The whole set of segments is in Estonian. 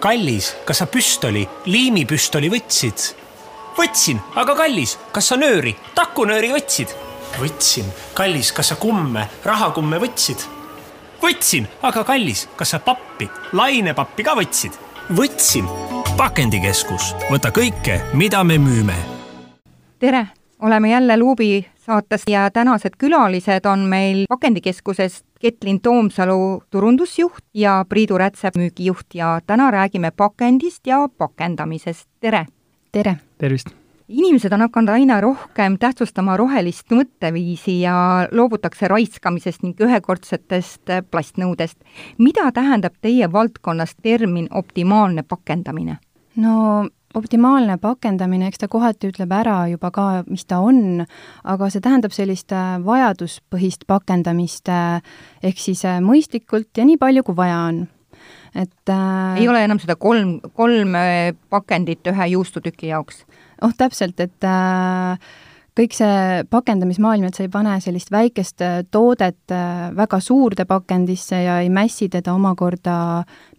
kallis, kas sa püstoli, liimipüstoli võtsid? võtsin, aga kallis, kas sa nööri, takunööri võtsid? võtsin, kallis, kas sa kumme, rahakumme võtsid? võtsin, aga kallis, kas sa pappi, lainepappi ka võtsid? võtsin. pakendikeskus, võta kõike, mida me müüme. tere, oleme jälle Luubi saates ja tänased külalised on meil pakendikeskusest Ketlin Toomsalu turundusjuht ja Priidu Rätsep müügijuht ja täna räägime pakendist ja pakendamisest, tere! tere! tervist! inimesed on hakanud aina rohkem tähtsustama rohelist mõtteviisi ja loobutakse raiskamisest ning ühekordsetest plastnõudest. mida tähendab teie valdkonnas termin optimaalne pakendamine? no optimaalne pakendamine, eks ta kohati ütleb ära juba ka, mis ta on, aga see tähendab sellist äh, vajaduspõhist pakendamist, äh, ehk siis äh, mõistlikult ja nii palju, kui vaja on. et äh, ei ole enam seda kolm, kolme pakendit ühe juustutüki jaoks? oh, täpselt, et äh, kõik see pakendamismaailm, et sa ei pane sellist väikest äh, toodet äh, väga suurde pakendisse ja ei mässi teda omakorda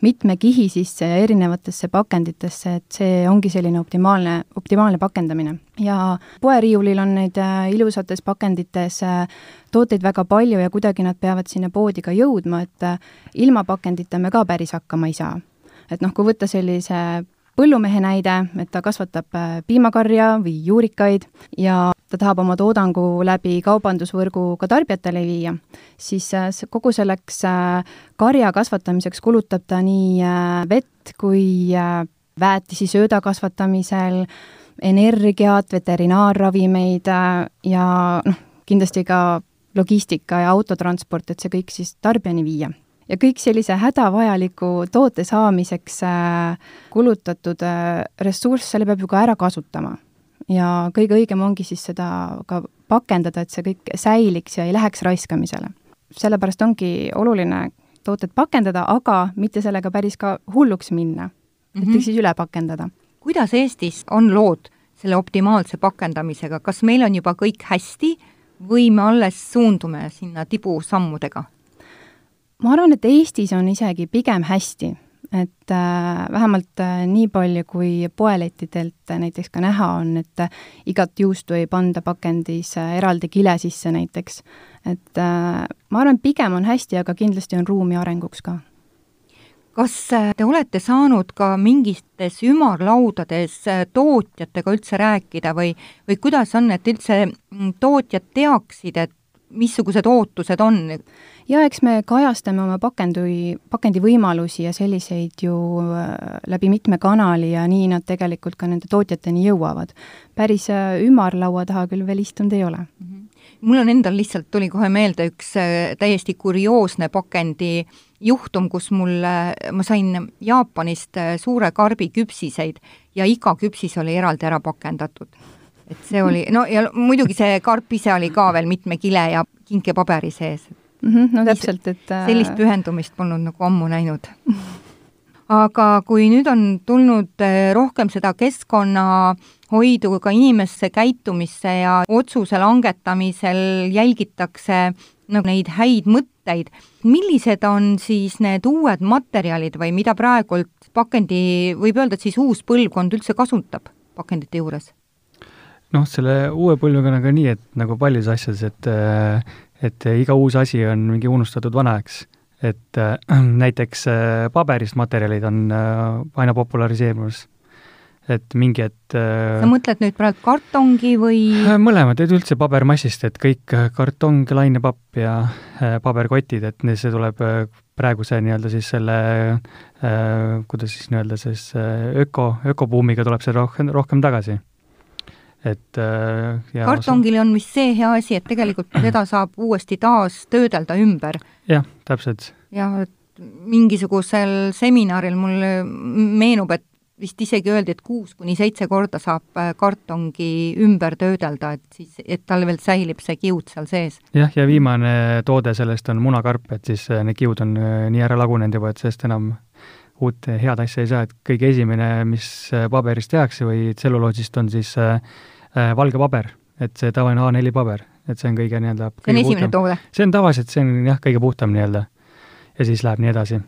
mitme kihi sisse ja erinevatesse pakenditesse, et see ongi selline optimaalne, optimaalne pakendamine. ja poeriiulil on neid äh, ilusates pakendites tooteid väga palju ja kuidagi nad peavad sinna poodi ka jõudma, et ilma pakendita me ka päris hakkama ei saa. et noh, kui võtta sellise põllumehe näide, et ta kasvatab piimakarja või juurikaid ja ta tahab oma toodangu läbi kaubandusvõrgu ka tarbijatele viia, siis äh, kogu selleks äh, karja kasvatamiseks kulutab ta nii äh, vett kui väetisi sööda kasvatamisel, energiat, veterinaarravimeid ja noh, kindlasti ka logistika ja autotransport, et see kõik siis tarbijani viia. Ja kõik sellise hädavajaliku toote saamiseks kulutatud ressurss, selle peab ju ka ära kasutama ja kõige õigem ongi siis seda ka pakendada, et see kõik säiliks ja ei läheks raiskamisele. sellepärast ongi oluline tooted pakendada, aga mitte sellega päris ka hulluks minna mm, -hmm. et siis üle pakendada. kuidas Eestis on lood selle optimaalse pakendamisega, kas meil on juba kõik hästi või me alles suundume sinna tibusammudega? Ma arvan, et Eestis on isegi pigem hästi et äh, vähemalt äh, nii palju, kui poelettidelt äh, näiteks ka näha on, et äh, igat juustu ei panda pakendis äh, eraldi kile sisse näiteks. et äh, ma arvan, pigem on hästi, aga kindlasti on ruumi arenguks ka. kas äh, te olete saanud ka mingites ümarlaudades äh, tootjatega üldse rääkida või, või kuidas on, et üldse mm, tootjad teaksid, et missugused ootused on? Ja eks me kajastame oma pakendi võimalusi ja selliseid ju äh, läbi mitme kanali ja nii nad tegelikult ka nende tootjateni jõuavad. päris äh, ümarlaua taha küll veel istunud ei ole mm. -hmm mul on endal lihtsalt, tuli kohe meelde üks äh, täiesti kurioosne pakendi juhtum, kus mul, ma sain Jaapanist suure karbi küpsiseid ja iga küpsis oli eraldi ära pakendatud et see oli, no ja muidugi see karp ise oli ka veel mitme kile ja kinkepaberi sees mm. -hmm, no täpselt, et äh, sellist pühendumist polnud nagu ammu näinud aga kui nüüd on tulnud äh, rohkem seda keskkonnahoidu ka inimeste käitumisse ja otsuse langetamisel jälgitakse nagu neid häid mõtteid, millised on siis need uued materjalid või mida praegult pakendi, võib öelda, et siis uus põlvkond üldse kasutab pakendite juures? noh, selle uue põlvkonnaga nii, et nagu paljudes asjades, et et iga uus asi on mingi unustatud vana, eks. et äh, näiteks äh, paberist materjalid on äh, aina populariseerumas. et mingi, et sa mõtled nüüd praegu kartongi või? mõlemad, et üldse pabermassist, et kõik kartong, lainepapp ja paberkotid, et see tuleb praeguse nii-öelda siis selle kuidas siis nii-öelda siis öko, ökobuumiga tuleb see rohkem, rohkem tagasi et äh, ja kartongil on vist see hea asi, et tegelikult teda saab uuesti taas töödelda ümber. jah, täpselt. jah, et mingisugusel seminaril mulle meenub, et vist isegi öeldi, et kuus kuni seitse korda saab äh, kartongi ümber töödelda, et siis, et tal veel säilib see kiud seal sees. jah, ja viimane toode sellest on munakarp, et siis äh, need kiud on nii ära lagunenud juba, et sellest enam uut head asja ei saa, et kõige esimene, mis äh, paberist tehakse või tselluloosist, on siis äh, äh, valge paber, et see tavaline A4 paber, et see on kõige nii-öelda see on esimene toode? see on tavaliselt, see on jah, kõige puhtam nii-öelda. ja siis läheb nii edasi.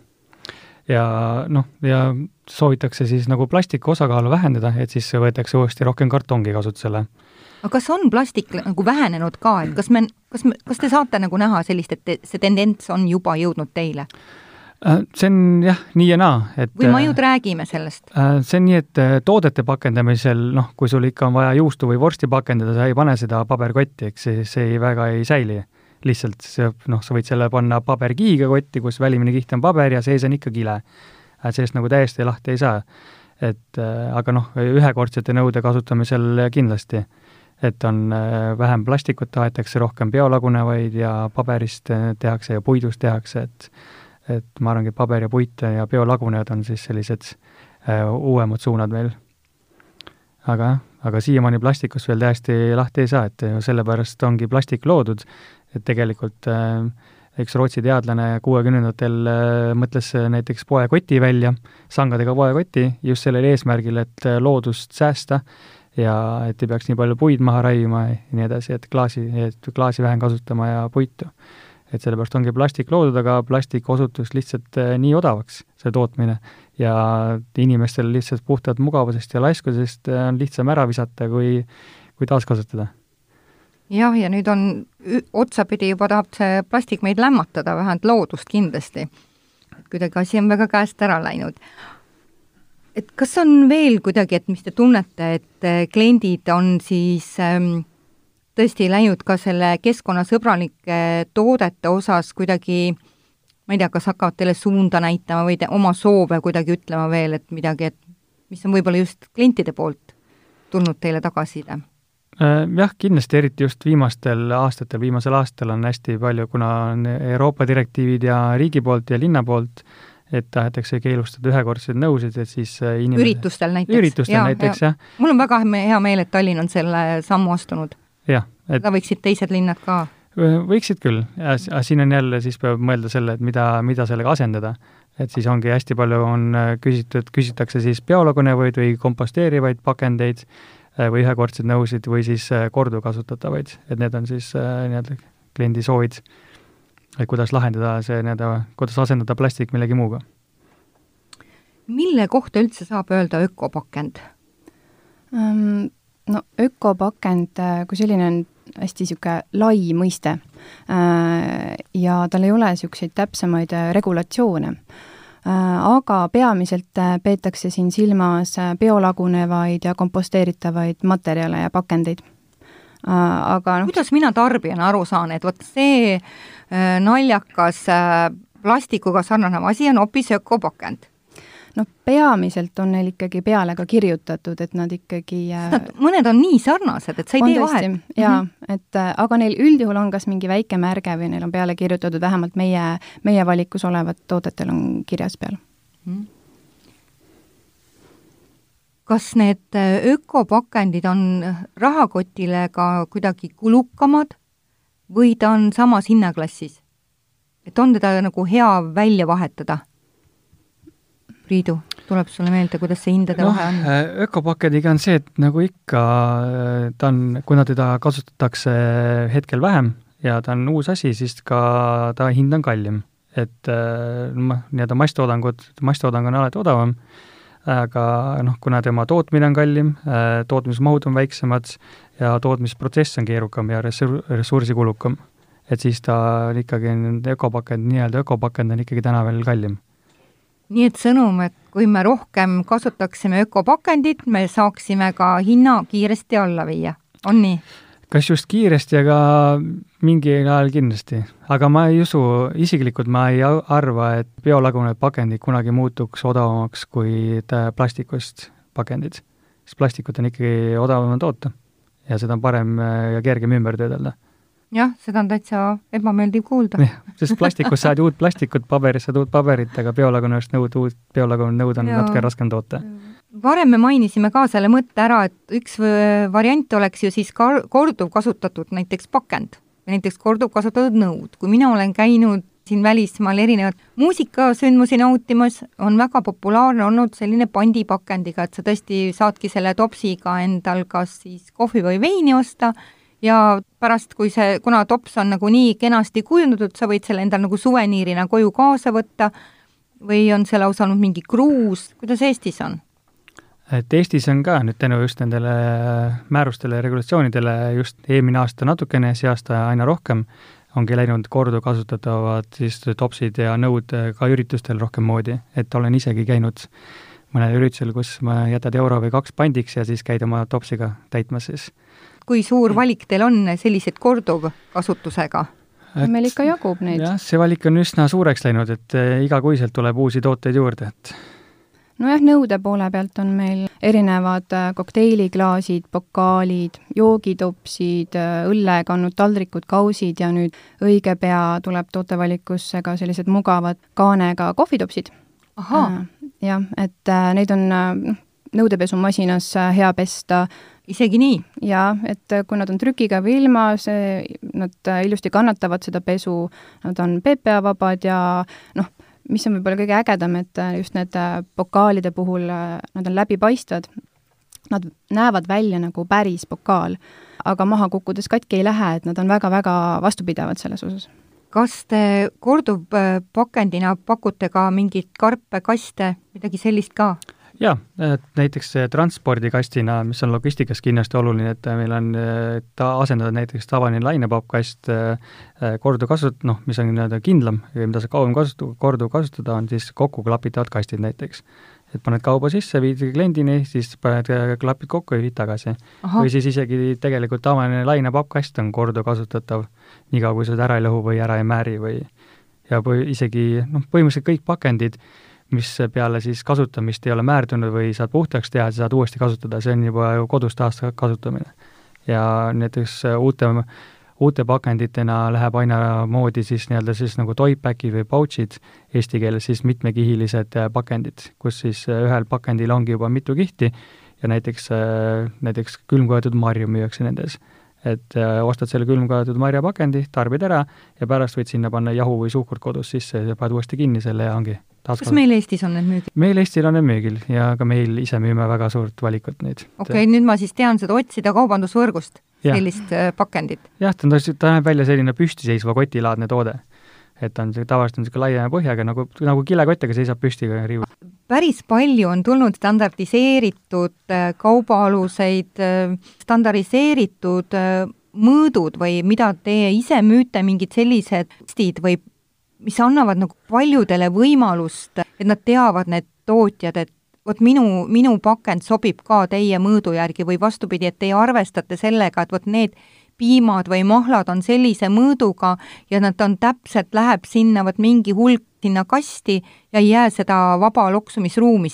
ja noh, ja soovitakse siis nagu plastiku osakaalu vähendada, et siis võetakse uuesti rohkem kartongi kasutusele. aga kas on plastik nagu vähenenud ka, et kas me, kas me, kas te saate nagu näha sellist, et te, see tendents on juba jõudnud teile? Äh, see on jah, nii ja naa, et või me ainult räägime sellest? Äh, see on nii, et äh, toodete pakendamisel, noh, kui sul ikka on vaja juustu või vorsti pakendada, sa ei pane seda paberkotti, eks see, see ei, väga ei säili. lihtsalt see, noh, sa võid selle panna paberkihiga kotti, kus välimine kiht on paber ja sees on ikka kile. sellest nagu täiesti lahti ei saa. et aga noh, ühekordsete nõude kasutamisel kindlasti et on vähem plastikut, tahetakse rohkem biolagunevaid ja paberist tehakse ja puidust tehakse, et et ma arvangi, et paber ja puit ja biolagunejad on siis sellised äh, uuemad suunad meil. aga jah, aga siiamaani plastikust veel täiesti lahti ei saa, et sellepärast ongi plastik loodud, et tegelikult äh, üks Rootsi teadlane kuuekümnendatel äh, mõtles näiteks poekoti välja, sangadega poekoti, just sellel eesmärgil, et äh, loodust säästa ja et ei peaks nii palju puid maha raiuma ja nii edasi, et klaasi, et klaasi vähem kasutama ja puitu et sellepärast ongi plastik loodud, aga plastik osutus lihtsalt äh, nii odavaks, see tootmine, ja inimestel lihtsalt puhtalt mugavusest ja laiskusest äh, on lihtsam ära visata, kui, kui taaskasutada. jah, ja nüüd on otsapidi juba tahab see plastik meid lämmatada, vähemalt loodust kindlasti. kuidagi asi on väga käest ära läinud. et kas on veel kuidagi, et mis te tunnete, et äh, kliendid on siis ähm, tõesti läinud ka selle keskkonnasõbralike toodete osas kuidagi ma ei tea, kas hakkavad teile suunda näitama või te oma soove kuidagi ütlema veel, et midagi, et mis on võib-olla just klientide poolt tulnud teile tagasiside? Äh, jah, kindlasti, eriti just viimastel aastatel, viimasel aastal on hästi palju, kuna on Euroopa direktiivid ja riigi poolt ja linna poolt, et tahetakse keelustada ühekordseid nõusid, et siis äh, inimene... üritustel näiteks? üritustel ja, näiteks, jah. mul on väga hea meel, et Tallinn on selle sammu astunud jah. seda võiksid teised linnad ka? võiksid küll, aga siin on jälle, siis peab mõelda selle, et mida, mida sellega asendada. et siis ongi hästi palju on äh, küsitud, küsitakse siis biolagunevaid või komposteerivaid pakendeid äh, või ühekordseid nõusid või siis äh, korduvkasutatavaid, et need on siis nii-öelda kliendi soovid, et kuidas lahendada see nii-öelda, kuidas asendada plastik millegi muuga. mille kohta üldse saab öelda ökopakend um,? No ökopakend kui selline on hästi niisugune lai mõiste äh, ja tal ei ole niisuguseid täpsemaid äh, regulatsioone. Äh, aga peamiselt peetakse siin silmas biolagunevaid ja komposteeritavaid materjale ja pakendeid. aga noh kuidas mina tarbijana aru saan, et vot see naljakas plastikuga sarnanev asi on hoopis ökopakend? Noh, peamiselt on neil ikkagi peale ka kirjutatud, et nad ikkagi äh, nad, mõned on nii sarnased, et sa ei tee vahet. jaa, mhm. et äh, aga neil üldjuhul on kas mingi väike märge või neil on peale kirjutatud, vähemalt meie, meie valikus olevad toodetel on kirjas peal mm. -hmm. kas need äh, ökopakendid on rahakotile ka kuidagi kulukamad või ta on samas hinnaklassis? et on teda nagu hea välja vahetada Priidu, tuleb sulle meelde, kuidas see hindade no, vahe on? Äh, ökopakendiga on see, et nagu ikka, äh, ta on, kuna teda kasutatakse hetkel vähem ja ta on uus asi, siis ka ta hind on kallim. et noh, nii-öelda masstoodangud, masstoodang on alati odavam, aga noh, kuna tema tootmine on kallim, tootmismahud on väiksemad ja tootmisprotsess on keerukam ja ressur-, ressursikulukam, et siis ta on ikkagi, ökopakend, nii-öelda ökopakend on ikkagi täna veel kallim nii et sõnum, et kui me rohkem kasutaksime ökopakendit, me saaksime ka hinna kiiresti alla viia, on nii? kas just kiiresti, aga mingil ajal kindlasti. aga ma ei usu, isiklikult ma ei arva, et biolagunevad pakendid kunagi muutuks odavamaks kui plastikust pakendid. sest plastikut on ikkagi odavam toota ja seda on parem ja kergem ümber töödelda jah, seda on täitsa ebameeldiv kuulda. sest plastikust saad uut plastikut, paberist saad uut paberit, aga biolagunevast nõud, uut biolagunevat nõud on ja. natuke raskem toota. varem me mainisime ka selle mõtte ära, et üks variant oleks ju siis ka korduvkasutatud näiteks pakend näiteks korduvkasutatud nõud. kui mina olen käinud siin välismaal erinevaid muusikasündmusi nautimas, on väga populaarne olnud selline pandipakendiga, et sa tõesti saadki selle topsiga endal kas siis kohvi või veini osta ja pärast, kui see, kuna tops on nagu nii kenasti kujundatud, sa võid selle endal nagu suveniirina koju kaasa võtta, või on see lausa olnud mingi kruus, kuidas Eestis on? et Eestis on ka nüüd tänu just nendele määrustele ja regulatsioonidele just eelmine aasta natukene, see aasta aina rohkem, ongi läinud korduvkasutatavad siis topsid ja nõud ka üritustel rohkem moodi, et olen isegi käinud mõnel üritusel, kus jätad euro või kaks pandiks ja siis käid oma topsiga täitmas siis. Kui suur valik teil on selliseid korduvkasutusega? meil ikka jagub neid. jah, see valik on üsna suureks läinud, et igakuiselt tuleb uusi tooteid juurde, et nojah, nõude poole pealt on meil erinevad äh, kokteiliklaasid, pokaalid, joogitopsid, äh, õllekannud taldrikud, kausid ja nüüd õige pea tuleb tootevalikusse ka sellised mugavad kaanega kohvitopsid. Äh, jah, et neid on noh, nõudepesumasinas hea pesta isegi nii? jaa, et kui nad on trükiga või ilma, see, nad ilusti kannatavad seda pesu, nad on PPA-vabad ja noh, mis on võib-olla kõige ägedam, et äh, just need äh, pokaalide puhul, äh, nad on läbipaistvad, nad näevad välja nagu päris pokaal, aga maha kukkudes katki ei lähe, et nad on väga-väga vastupidavad selles osas. kas te korduvpakendina pakute ka mingeid karpe, kaste, midagi sellist ka? Jaa, et näiteks transpordikastina, mis on logistikas kindlasti oluline, et meil on, et asendada näiteks tavaline lainepappkast korduvkasut-, noh, mis on nii-öelda kindlam ja mida saab kauem kasutada, korduvkasutada, on siis kokku klapitavad kastid näiteks. et paned kauba sisse, viid kliendini, siis paned klapid kokku ja viid tagasi. või siis isegi tegelikult tavaline lainepappkast on korduvkasutatav, niikaua kui seda ära ei lõhu või ära ei määri või ja või isegi noh, põhimõtteliselt kõik pakendid, mis peale siis kasutamist ei ole määrdunud või saad puhtaks teha, sa saad uuesti kasutada, see on juba ju kodus taaskasutamine. ja näiteks uute, uute pakenditena läheb aina moodi siis nii-öelda siis nagu toitback'id või pouch'id, eesti keeles siis mitmekihilised pakendid, kus siis ühel pakendil ongi juba mitu kihti ja näiteks, näiteks külmkaetud marju müüakse nendes et äh, ostad selle külmkaetud marjapakendi, tarbid ära ja pärast võid sinna panna jahu või suhkurt kodus sisse ja paned uuesti kinni selle ja ongi taas kas meil Eestis on need müügil? meil Eestil on need müügil ja ka meil ise müüme väga suurt valikut neid. okei okay,, nüüd ma siis tean seda otsida kaubandusvõrgust, sellist. Äh, pakendit? jah, ta on, ta näeb välja selline püstiseisva kotilaadne toode et on see, tavaliselt on niisugune laiema põhjaga, nagu, nagu kilekott, aga seisab püsti riiul. päris palju on tulnud standardiseeritud äh, kaubaaluseid, äh, standardiseeritud äh, mõõdud või mida teie ise müüte, mingid sellised stid või mis annavad nagu paljudele võimalust, et nad teavad, need tootjad, et vot minu, minu pakend sobib ka teie mõõdu järgi või vastupidi, et teie arvestate sellega, et vot need piimad või mahlad on sellise mõõduga ja nad on täpselt, läheb sinna vot mingi hulk sinna kasti ja ei jää seda vaba loksumisruumi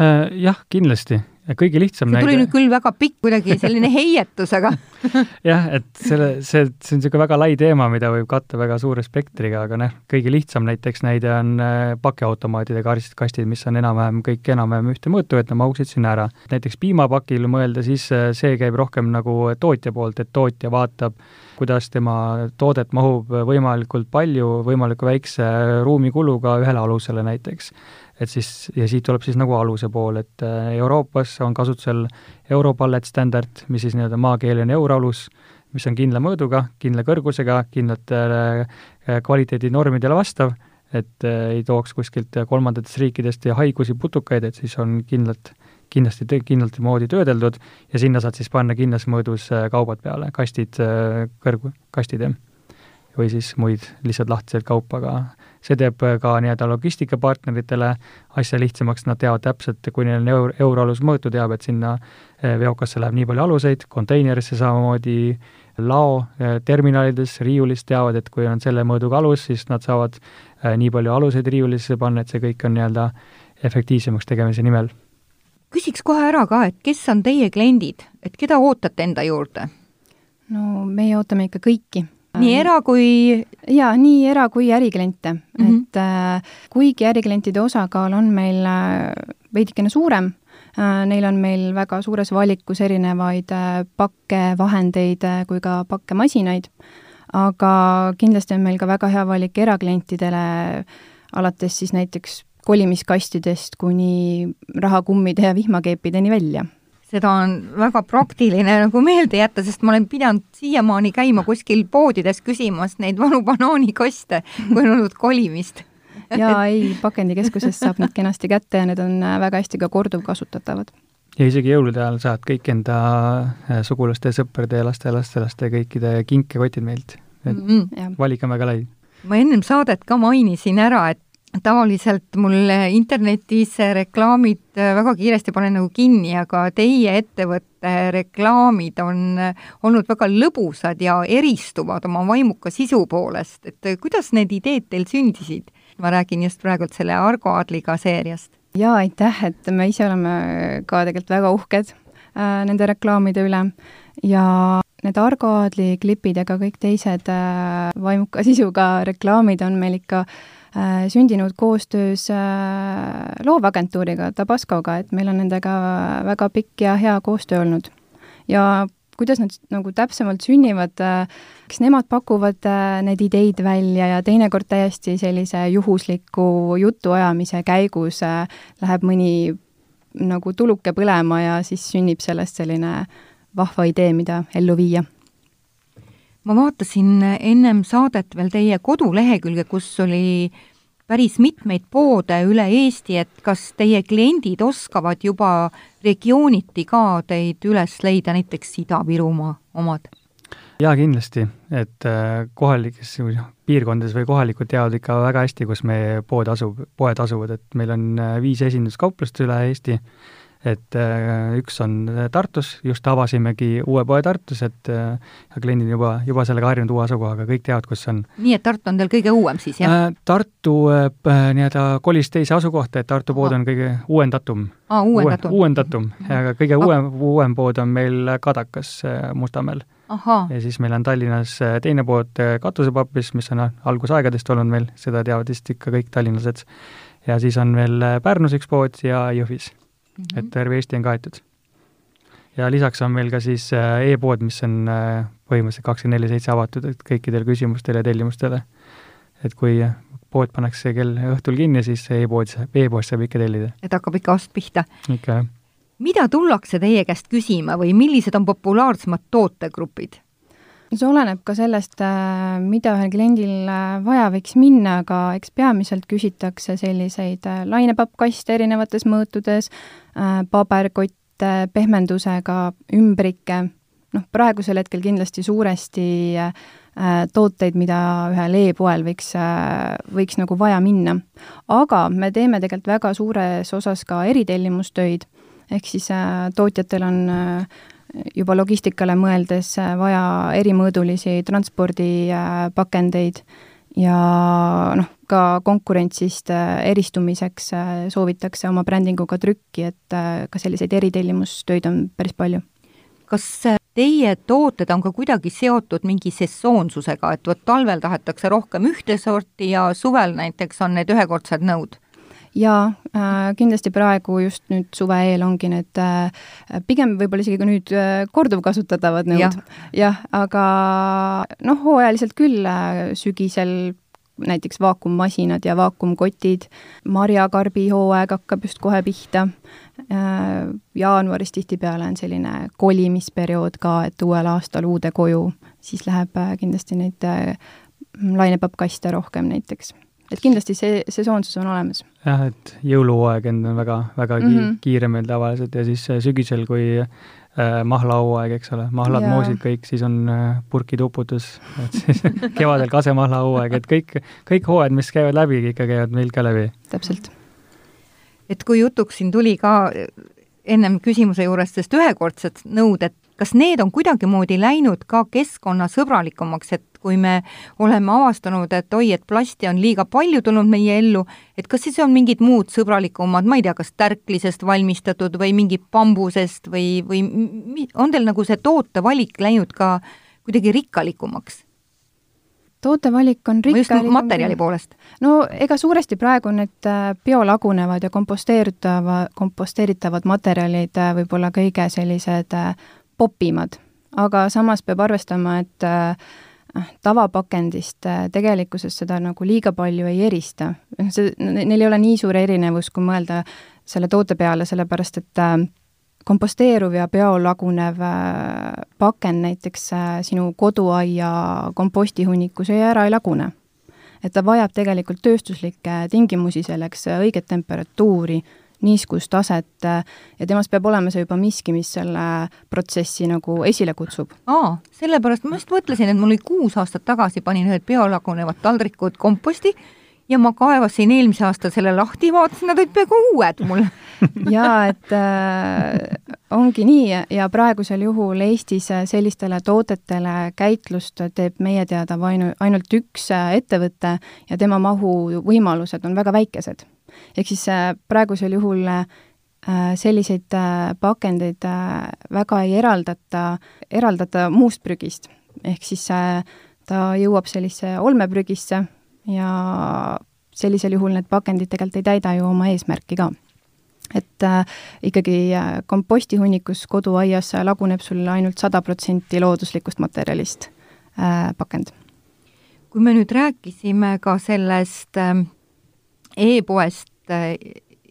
äh,? Jah, kindlasti kõige lihtsam see tuli näide... nüüd küll väga pikk, kuidagi selline heietus, aga jah, et selle, see, see on niisugune väga lai teema, mida võib katta väga suure spektriga, aga noh, kõige lihtsam näiteks näide on äh, pakiautomaatide kastid, mis on enam-vähem kõik enam-vähem ühte mõõtu, et nad mahuksid sinna ära. näiteks piimapakil mõelda, siis äh, see käib rohkem nagu tootja poolt, et tootja vaatab, kuidas tema toodet mahub võimalikult palju, võimalikult väikse ruumikuluga ühele alusele näiteks et siis, ja siit tuleb siis nagu aluse pool, et äh, Euroopas on kasutusel Europallet standard, mis siis nii-öelda maakeeli on euroalus, mis on kindla mõõduga, kindla kõrgusega, kindlatele äh, kvaliteedinormidele vastav, et äh, ei tooks kuskilt kolmandatest riikidest haigusi, putukaid, et siis on kindlalt, kindlasti kindlalt moodi töödeldud ja sinna saad siis panna kindlas mõõdus kaubad peale, kastid, kõrg, kastid, jah. Või siis muid lihtsalt lahtiseid kaupa, aga see teeb ka nii-öelda logistikapartneritele asja lihtsamaks, nad teavad täpselt, kui neil on eur, euroalus mõõtu, teab, et sinna eh, veokasse läheb nii palju aluseid, konteinerisse samamoodi, lao eh, terminalides, riiulis teavad, et kui on selle mõõduga alus, siis nad saavad nii palju aluseid riiulisse panna, et see kõik on nii-öelda efektiivsemaks tegemise nimel. küsiks kohe ära ka, et kes on teie kliendid, et keda ootate enda juurde? no meie ootame ikka kõiki nii era- kui jaa, nii era- kui ärikliente mm, -hmm. et äh, kuigi äriklientide osakaal on meil äh, veidikene suurem äh,, neil on meil väga suures valikus erinevaid äh, pakkevahendeid kui ka pakkemasinaid, aga kindlasti on meil ka väga hea valik eraklientidele, alates siis näiteks kolimiskastidest kuni rahakummide ja vihmakeepideni välja seda on väga praktiline nagu meelde jätta, sest ma olen pidanud siiamaani käima kuskil poodides küsimas neid vanu banaanikaste, kui on olnud kolimist. jaa, ei, pakendikeskusest saab need kenasti kätte ja need on väga hästi ka korduvkasutatavad ja isegi jõulude ajal saad kõik enda äh, sugulaste, sõprade ja laste-lastelaste kõikide kinkekotid meilt. et mm -hmm. valik on väga lai. ma ennem saadet ka mainisin ära, et tavaliselt mul internetis reklaamid äh, väga kiiresti panen nagu kinni, aga teie ettevõtte reklaamid on äh, olnud väga lõbusad ja eristuvad oma vaimuka sisu poolest, et kuidas need ideed teil sündisid? ma räägin just praegult selle Argo Aadliga seeriast. Jaa, aitäh, et me ise oleme ka tegelikult väga uhked äh, nende reklaamide üle. Ja need Argo Aadli klipid ja ka kõik teised äh, vaimuka sisuga reklaamid on meil ikka äh, sündinud koostöös äh, loovagentuuriga Tabascoga, et meil on nendega väga pikk ja hea koostöö olnud. ja kuidas nad nagu täpsemalt sünnivad, eks nemad pakuvad äh, need ideid välja ja teinekord täiesti sellise juhusliku jutuajamise käigus äh, läheb mõni nagu tuluke põlema ja siis sünnib sellest selline vahva idee, mida ellu viia ma vaatasin ennem saadet veel teie kodulehekülge, kus oli päris mitmeid poode üle Eesti, et kas teie kliendid oskavad juba regiooniti ka teid üles leida, näiteks Ida-Virumaa omad? jaa, kindlasti, et äh, kohalikes piirkondades või kohalikud teavad ikka väga hästi, kus meie pood asub, poed asuvad, et meil on äh, viis esinduskauplust üle Eesti et äh, üks on Tartus, just avasimegi uue poe Tartus, et äh, kliendid on juba, juba sellega harjunud uue asukohaga, kõik teavad, kus on. nii et Tartu on teil kõige uuem siis, jah äh,? Tartu äh, nii-öelda kolis teise asukohta, et Tartu pood on kõige uuendatum. aa, uuendatum Uue,. uuendatum, aga kõige uuem, uuem pood on meil Kadakas äh, Mustamäel. ja siis meil on Tallinnas äh, teine pood Katusepapis, mis on algusaegadest olnud meil, seda teavad vist ikka kõik tallinlased. ja siis on veel Pärnus üks pood ja Jõhvis mm, -hmm. et terve Eesti on kaetud. ja lisaks on meil ka siis äh, e-pood, mis on äh, põhimõtteliselt kakskümmend neli seitse avatud kõikidele küsimustele ja tellimustele. et kui pood pannakse kell õhtul kinni, siis e-pood, e-poest saab ikka tellida. et hakkab ikka ost pihta? ikka, jah. mida tullakse teie käest küsima või millised on populaarsemad tootegrupid? See oleneb ka sellest, äh, mida ühel kliendil äh, vaja võiks minna, aga eks peamiselt küsitakse selliseid äh, lainepappkaste erinevates mõõtudes, paberkotte, pehmendusega, ümbrikke, noh, praegusel hetkel kindlasti suuresti tooteid, mida ühel e-poel võiks, võiks nagu vaja minna. aga me teeme tegelikult väga suures osas ka eritellimustöid, ehk siis tootjatel on äh, juba logistikale mõeldes äh, vaja erimõõdulisi transpordipakendeid ja noh, ka konkurentsist äh, eristumiseks äh, soovitakse oma brändinguga trükki, et ka selliseid eritellimustöid on päris palju. kas teie tooted on ka kuidagi seotud mingi sesoonsusega, et vot talvel tahetakse rohkem ühte sorti ja suvel näiteks on need ühekordsed nõud? Jaa äh,, kindlasti praegu just nüüd suve eel ongi need äh, pigem võib-olla isegi ka nüüd äh, korduvkasutatavad nõud ja., jah, aga noh, hooajaliselt küll äh, sügisel näiteks vaakummasinad ja vaakumkotid, marjakarbi hooaeg hakkab just kohe pihta äh,, jaanuaris tihtipeale on selline kolimisperiood ka, et uuel aastal uude koju, siis läheb äh, kindlasti neid äh, lainepappkaste rohkem näiteks et kindlasti see sesoonsus on olemas. Jah, et jõuluhooaeg on väga, väga mm -hmm. kiire meil tavaliselt ja siis sügisel, kui äh, mahlahooaeg, eks ole, mahlad, moosid, kõik, siis on äh, purkide uputus, et siis kevadel kasemahlahooaeg, et kõik, kõik hooajad, mis käivad läbi, ikka käivad meil ka läbi. täpselt. et kui jutuks siin tuli ka ennem küsimuse juures sellest ühekordsed nõuded, kas need on kuidagimoodi läinud ka keskkonnasõbralikumaks, et kui me oleme avastanud, et oi, et plasti on liiga palju tulnud meie ellu, et kas siis on mingid muud sõbralikumad, ma ei tea, kas tärklisest valmistatud või mingi bambusest või, või on teil nagu see tootevalik läinud ka kuidagi rikkalikumaks? tootevalik on rikkalikum. just materjali poolest. no ega suuresti praegu need äh, biolagunevad ja komposteeritava, komposteeritavad materjalid äh, võib-olla kõige sellised äh, popimad, aga samas peab arvestama, et äh, tavapakendist äh, tegelikkuses seda nagu liiga palju ei erista. see, neil ei ole nii suur erinevus, kui mõelda selle toote peale, sellepärast et äh, komposteeruv ja biolagunev äh, pakend näiteks sinu koduaia kompostihunnikus ei ära ei lagune. et ta vajab tegelikult tööstuslikke tingimusi selleks, õiget temperatuuri, niiskust, taset ja temast peab olema see juba miski, mis selle protsessi nagu esile kutsub. aa, sellepärast ma just mõtlesin, et mul oli kuus aastat tagasi, panin ühed biolagunevad taldrikud komposti ja ma kaevasin eelmise aasta selle lahti, vaatasin, nad olid peaaegu uued mul jaa, et äh, ongi nii ja praegusel juhul Eestis sellistele toodetele käitlust teeb meie teada ainu, ainult üks äh, ettevõte ja tema mahu võimalused on väga väikesed. Ehk siis äh, praegusel juhul äh, selliseid äh, pakendeid väga ei eraldata, eraldata muust prügist. ehk siis ta jõuab sellisesse olmeprügisse ja sellisel juhul need pakendid tegelikult ei täida ju oma eesmärki ka. et äh, ikkagi kompostihunnikus koduaias laguneb sul ainult sada protsenti looduslikust materjalist äh, pakend. kui me nüüd rääkisime ka sellest äh, e-poest äh,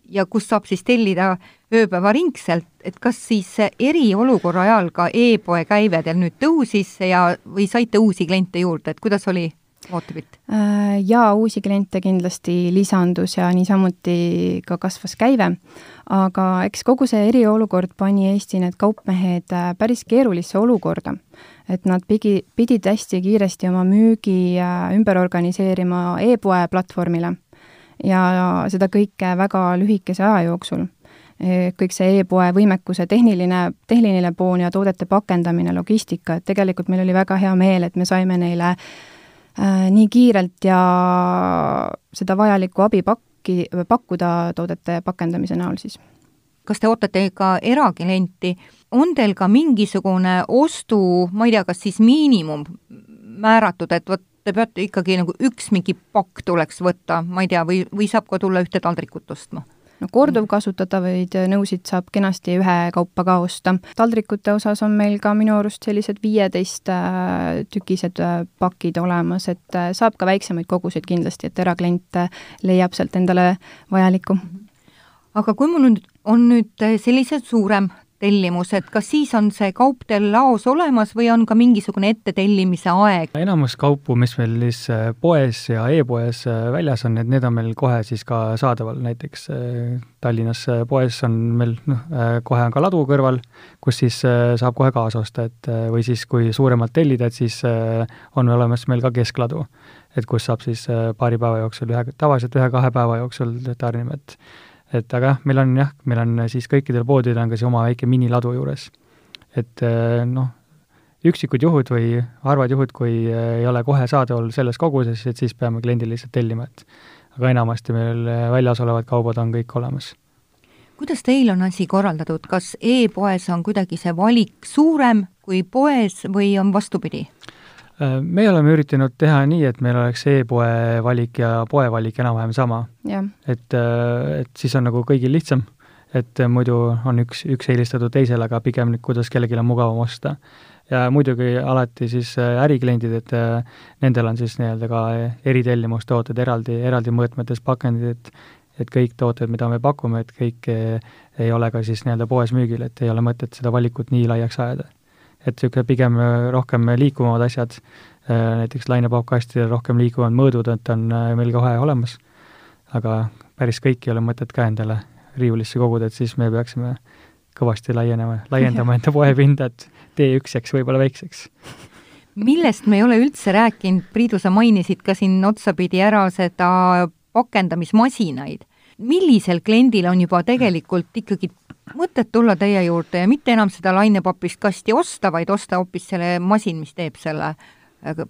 ja kust saab siis tellida ööpäevaringselt, et kas siis eriolukorra ajal ka e-poe käive teil nüüd tõusis ja, või saite uusi kliente juurde, et kuidas oli vaatepilt? Äh, jaa, uusi kliente kindlasti lisandus ja niisamuti ka kasvas käive, aga eks kogu see eriolukord pani Eesti need kaupmehed äh, päris keerulisse olukorda. et nad pidi, pidid hästi kiiresti oma müügi ümber organiseerima e-poe platvormile ja seda kõike väga lühikese aja jooksul kõik see e-poe võimekuse tehniline, tehniline pool ja toodete pakendamine, logistika, et tegelikult meil oli väga hea meel, et me saime neile Äh, nii kiirelt ja seda vajalikku abi pakki, pakkuda toodete pakendamise näol siis. kas te ootate ka eraklienti, on teil ka mingisugune ostu, ma ei tea, kas siis miinimum määratud, et vot te peate ikkagi nagu üks mingi pakk tuleks võtta, ma ei tea, või, või saab ka tulla ühte taldrikut ostma? no korduvkasutatavaid nõusid saab kenasti ühekaupa ka osta. taldrikute osas on meil ka minu arust sellised viieteist äh, tükised äh, pakid olemas, et äh, saab ka väiksemaid koguseid kindlasti, et eraklient leiab sealt endale vajalikku. aga kui mul nüüd on nüüd sellised suurem tellimus, et kas siis on see kaup teil laos olemas või on ka mingisugune ettetellimise aeg? enamus kaupu, mis meil siis äh, poes ja e-poes äh, väljas on, et need on meil kohe siis ka saadaval, näiteks äh, Tallinnas poes on meil noh, kohe on ka ladu kõrval, kus siis saab kohe kaasa osta, et või siis kui suuremalt tellida, et siis on olemas meil ka keskladu. et kus saab siis paari päeva jooksul ühe, tavaliselt ühe-kahe päeva jooksul tarnime, et et aga jah, meil on jah, meil on siis kõikidel poodidel on ka see oma väike miniladu juures. et eh, noh, üksikud juhud või harvad juhud, kui eh, ei ole kohe saadaval selles koguses, et siis peame kliendile lihtsalt tellima, et aga enamasti meil eh, väljas olevad kaubad on kõik olemas. kuidas teil on asi korraldatud, kas e-poes on kuidagi see valik suurem kui poes või on vastupidi? Äh, me oleme üritanud teha nii, et meil oleks e-poe valik ja poe valik enam-vähem sama. et, äh, et siis on nagu kõigil lihtsam, et muidu on üks, üks eelistatud teisele, aga pigem kuidas kellelgi on mugavam osta. ja muidugi alati siis äh, ärikliendid, et nendel on siis nii-öelda ka eritellimustooted eraldi, eraldi mõõtmetes pakendid, et et kõik tooted, mida me pakume, et kõik ei ole ka siis nii-öelda poes müügil, et ei ole mõtet seda valikut nii laiaks ajada et niisugune pigem äh, rohkem liikuvamad asjad, äh, näiteks lainepaukastidel rohkem liikuvad mõõdud, et on äh, meil kohe olemas, aga päris kõiki ei ole mõtet ka endale riiulisse koguda, et siis me peaksime kõvasti laienema, laiendama enda poepinda, et T1 jääks võib-olla väikseks. millest me ei ole üldse rääkinud, Priidu, sa mainisid ka siin otsapidi ära seda pakendamismasinaid. millisel kliendil on juba tegelikult ikkagi mõtet tulla teie juurde ja mitte enam seda lainepapist kasti osta, vaid osta hoopis selle masin, mis teeb selle äh,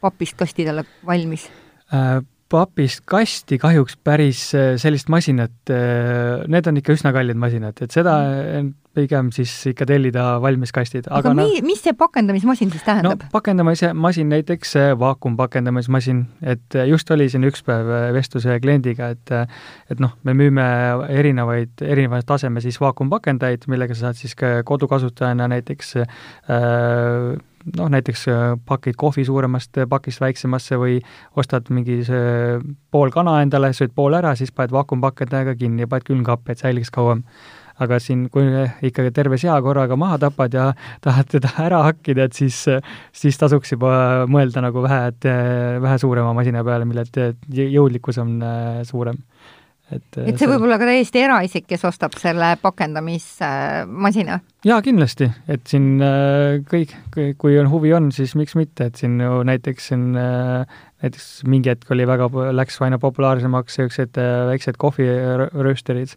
papist kasti talle valmis äh,? papist kasti kahjuks päris äh, sellist masinat, need on ikka üsna kallid masinad, et seda mm pigem siis ikka tellida valmis kastid. aga, aga mi-, mis see pakendamismasin siis tähendab? no pakendamise masin, näiteks vaakumpakendamismasin, et just oli siin üks päev vestlus ühe kliendiga, et et noh, me müüme erinevaid, erineva taseme siis vaakumpakendajaid, millega sa saad siis ka kodukasutajana näiteks äh, noh, näiteks pakid kohvi suuremast pakist väiksemasse või ostad mingi pool kana endale, sööd pool ära, siis paned vaakumpakendajaga kinni ja paned külmkappi, et säiliks kauem aga siin, kui ikkagi terve sea korraga maha tapad ja tahad teda ära hakkida, et siis, siis tasuks juba mõelda nagu vähe, et vähe suurema masina peale, mille jõudlikkus on suurem. Et et see võib olla ka täiesti eraisik, kes ostab selle pakendamismasina? jaa, kindlasti, et siin kõik, kui on huvi on, siis miks mitte, et siin ju näiteks siin näiteks mingi hetk oli väga, läks aina populaarsemaks niisugused väiksed kohviröösterid,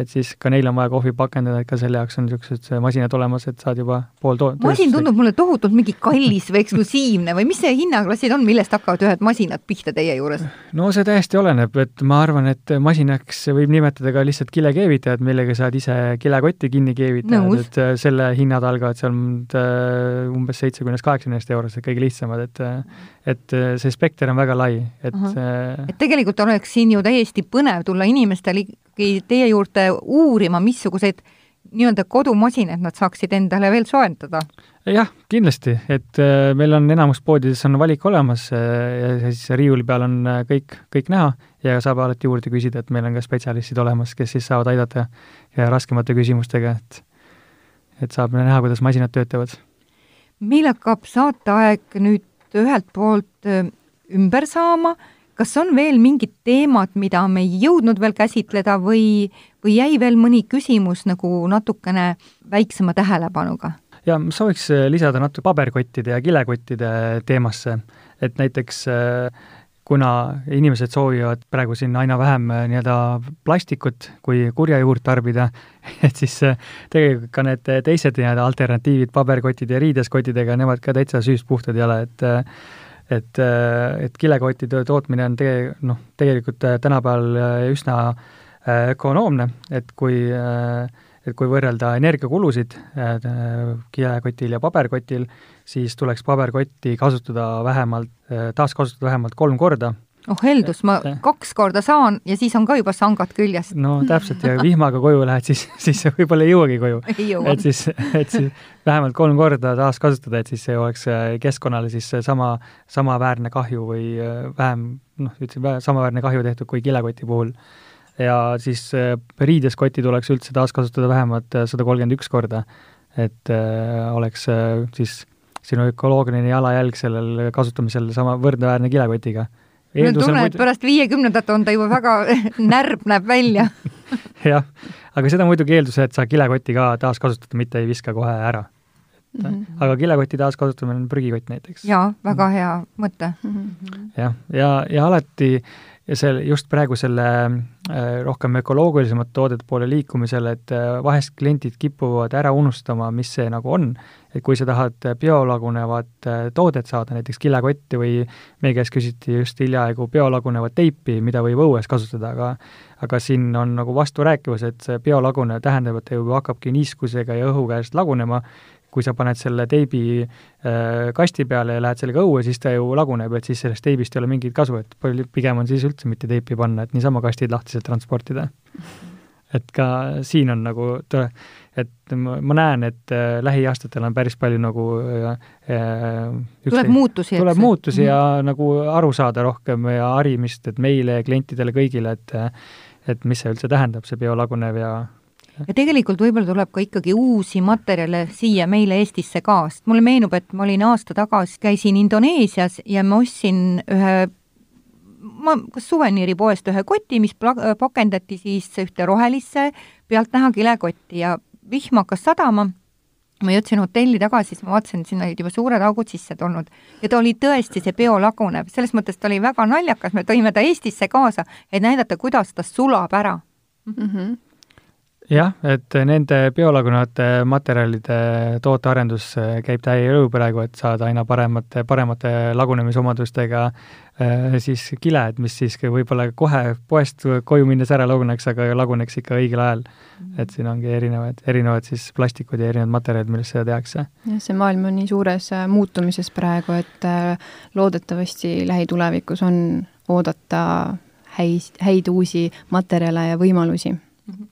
et siis ka neil on vaja kohvi pakendada, et ka selle jaoks on niisugused masinad olemas, et saad juba pool to-. masin tundub mulle tohutult mingi kallis või eksklusiivne või mis see hinnaklassid on, millest hakkavad ühed masinad pihta teie juures? no see täiesti oleneb, et ma arvan, et masinaks võib nimetada ka lihtsalt kilekeevitajat, millega saad ise kilekotti kinni keevitada, et äh, selle hinnad algavad seal äh, umbes seitsmekümnest, kaheksakümnest eurost, et kõige lihtsamad, et äh, et see spekter on väga lai, et -huh. et tegelikult oleks siin ju täiesti põnev tulla inimestel ikkagi teie juurde uurima, missuguseid nii-öelda kodumasinaid nad saaksid endale veel soetada? jah, kindlasti, et äh, meil on enamus poodides on valik olemas äh, ja siis riiuli peal on äh, kõik, kõik näha ja saab alati juurde küsida, et meil on ka spetsialistid olemas, kes siis saavad aidata raskemate küsimustega, et et saab näha, kuidas masinad töötavad. meil hakkab saateaeg nüüd ühelt poolt ümber saama, kas on veel mingid teemad, mida me ei jõudnud veel käsitleda või, või jäi veel mõni küsimus nagu natukene väiksema tähelepanuga? ja ma sooviks lisada natuke paberkottide ja kilekottide teemasse, et näiteks kuna inimesed soovivad praegu siin aina vähem nii-öelda plastikut kui kurja juurt tarbida, et siis tegelikult ka need teised nii-öelda alternatiivid, paberkotid ja riideskottidega, nemad ka täitsa süüst puhtad ei ole, et et, et kilekottide tootmine on tege-, noh, tegelikult tänapäeval üsna ökonoomne, et kui et kui võrrelda energiakulusid kilekotil ja paberkotil, siis tuleks paberkotti kasutada vähemalt, taaskasutada vähemalt kolm korda oh heldus, ma kaks korda saan ja siis on ka juba sangad küljes. no täpselt ja vihmaga koju lähed, siis, siis võib-olla ei jõuagi koju. et siis, et siis vähemalt kolm korda taaskasutada, et siis see oleks äh, keskkonnale siis sama, samaväärne kahju või äh, vähem, noh, ütleme, samaväärne kahju tehtud kui kilekoti puhul. ja siis äh, riideskotti tuleks üldse taaskasutada vähemalt sada kolmkümmend üks korda, et äh, oleks äh, siis sinu ökoloogiline jalajälg sellel kasutamisel sama võrdväärne kilekotiga mul on tunne, et pärast viiekümnendat on ta juba väga närb näeb välja jah, aga seda muidugi eeldusel, et sa kilekoti ka taaskasutada, mitte ei viska kohe ära. Mm -hmm. aga kilekoti taaskasutamine on prügikott näiteks. jaa, väga hea mõte jah, ja, ja alati ja see just praegu selle äh, rohkem ökoloogilisemate toodete poole liikumisel, et äh, vahest kliendid kipuvad ära unustama, mis see nagu on. et kui sa tahad biolagunevat äh, toodet saada, näiteks kilekotti või meie käest küsiti just hiljaaegu biolagunevat teipi, mida võib õues kasutada, aga aga siin on nagu vasturääkivus, et see biolagunev tähendab, et ta juba hakkabki niiskusega ja õhu käest lagunema kui sa paned selle teibi äh, kasti peale ja lähed sellega õue, siis ta ju laguneb, et siis sellest teibist ei ole mingit kasu, et palju, pigem on siis üldse mitte teipi panna, et niisama kastid lahtiselt transportida. et ka siin on nagu et ma, ma näen, et äh, lähiaastatel on päris palju nagu äh, äh tuleb muutusi, tuleb muutusi ja mm -hmm. nagu aru saada rohkem ja harimist, et meile klientidele kõigile, et et mis see üldse tähendab, see biolagunev ja ja tegelikult võib-olla tuleb ka ikkagi uusi materjale siia meile Eestisse ka, sest mulle meenub, et ma olin aasta tagasi, käisin Indoneesias ja ma ostsin ühe ma kas suveniiripoest ühe koti, mis pla-, pakendati siis ühte rohelisse pealtnäha kilekotti ja vihm hakkas sadama, ma jõudsin hotelli tagasi, siis ma vaatasin, et sinna olid juba suured augud sisse tulnud. Ja ta oli tõesti see biolagunev, selles mõttes ta oli väga naljakas, me tõime ta Eestisse kaasa, et näidata, kuidas ta sulab ära. Mm. -hmm jah, et nende biolagunevate materjalide tootearendus äh, käib täie jõu praegu, et saada aina paremate, paremate lagunemisomadustega äh, siis kiled, mis siis võib-olla kohe poest koju minnes ära laguneks, aga laguneks ikka õigel ajal. -hmm. et siin ongi erinevad, erinevad siis plastikud ja erinevad materjalid, millest seda tehakse. jah, see maailm on nii suures äh, muutumises praegu, et loodetavasti lähitulevikus on oodata häid, häid uusi materjale ja võimalusi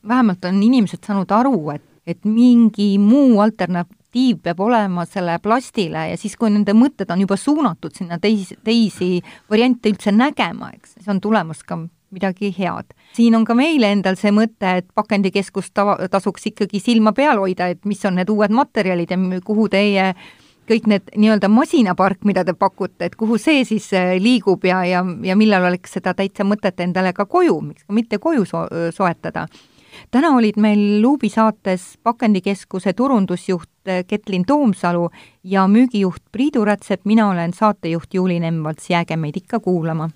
vähemalt on inimesed saanud aru, et, et mingi muu alternatiiv peab olema selle plastile ja siis, kui nende mõtted on juba suunatud sinna teisi, teisi variante üldse nägema, eks, siis on tulemas ka midagi head. siin on ka meil endal see mõte, et pakendikeskust tava, tasuks ikkagi silma peal hoida, et mis on need uued materjalid ja kuhu teie kõik need nii-öelda masinapark, mida te pakute, et kuhu see siis äh, liigub ja, ja, ja millal oleks seda täitsa mõtet endale ka koju, miks ka mitte koju so soetada. Täna olid meil Luubi saates Pakendikeskuse turundusjuht äh, Ketlin Toomsalu ja müügijuht Priidu Rätsep, mina olen saatejuht Juuli Nemvalts, jääge meid ikka kuulama.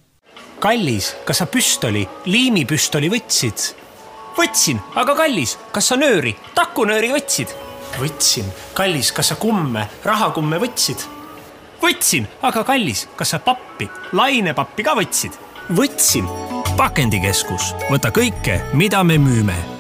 kallis, kas sa püstoli, liimipüstoli võtsid? võtsin, aga kallis, kas sa nööri, takunööri võtsid? võtsin. kallis, kas sa kumme, rahakumme võtsid? võtsin, aga kallis, kas sa pappi, lainepappi ka võtsid? võtsin. pakendikeskus, võta kõike, mida me müüme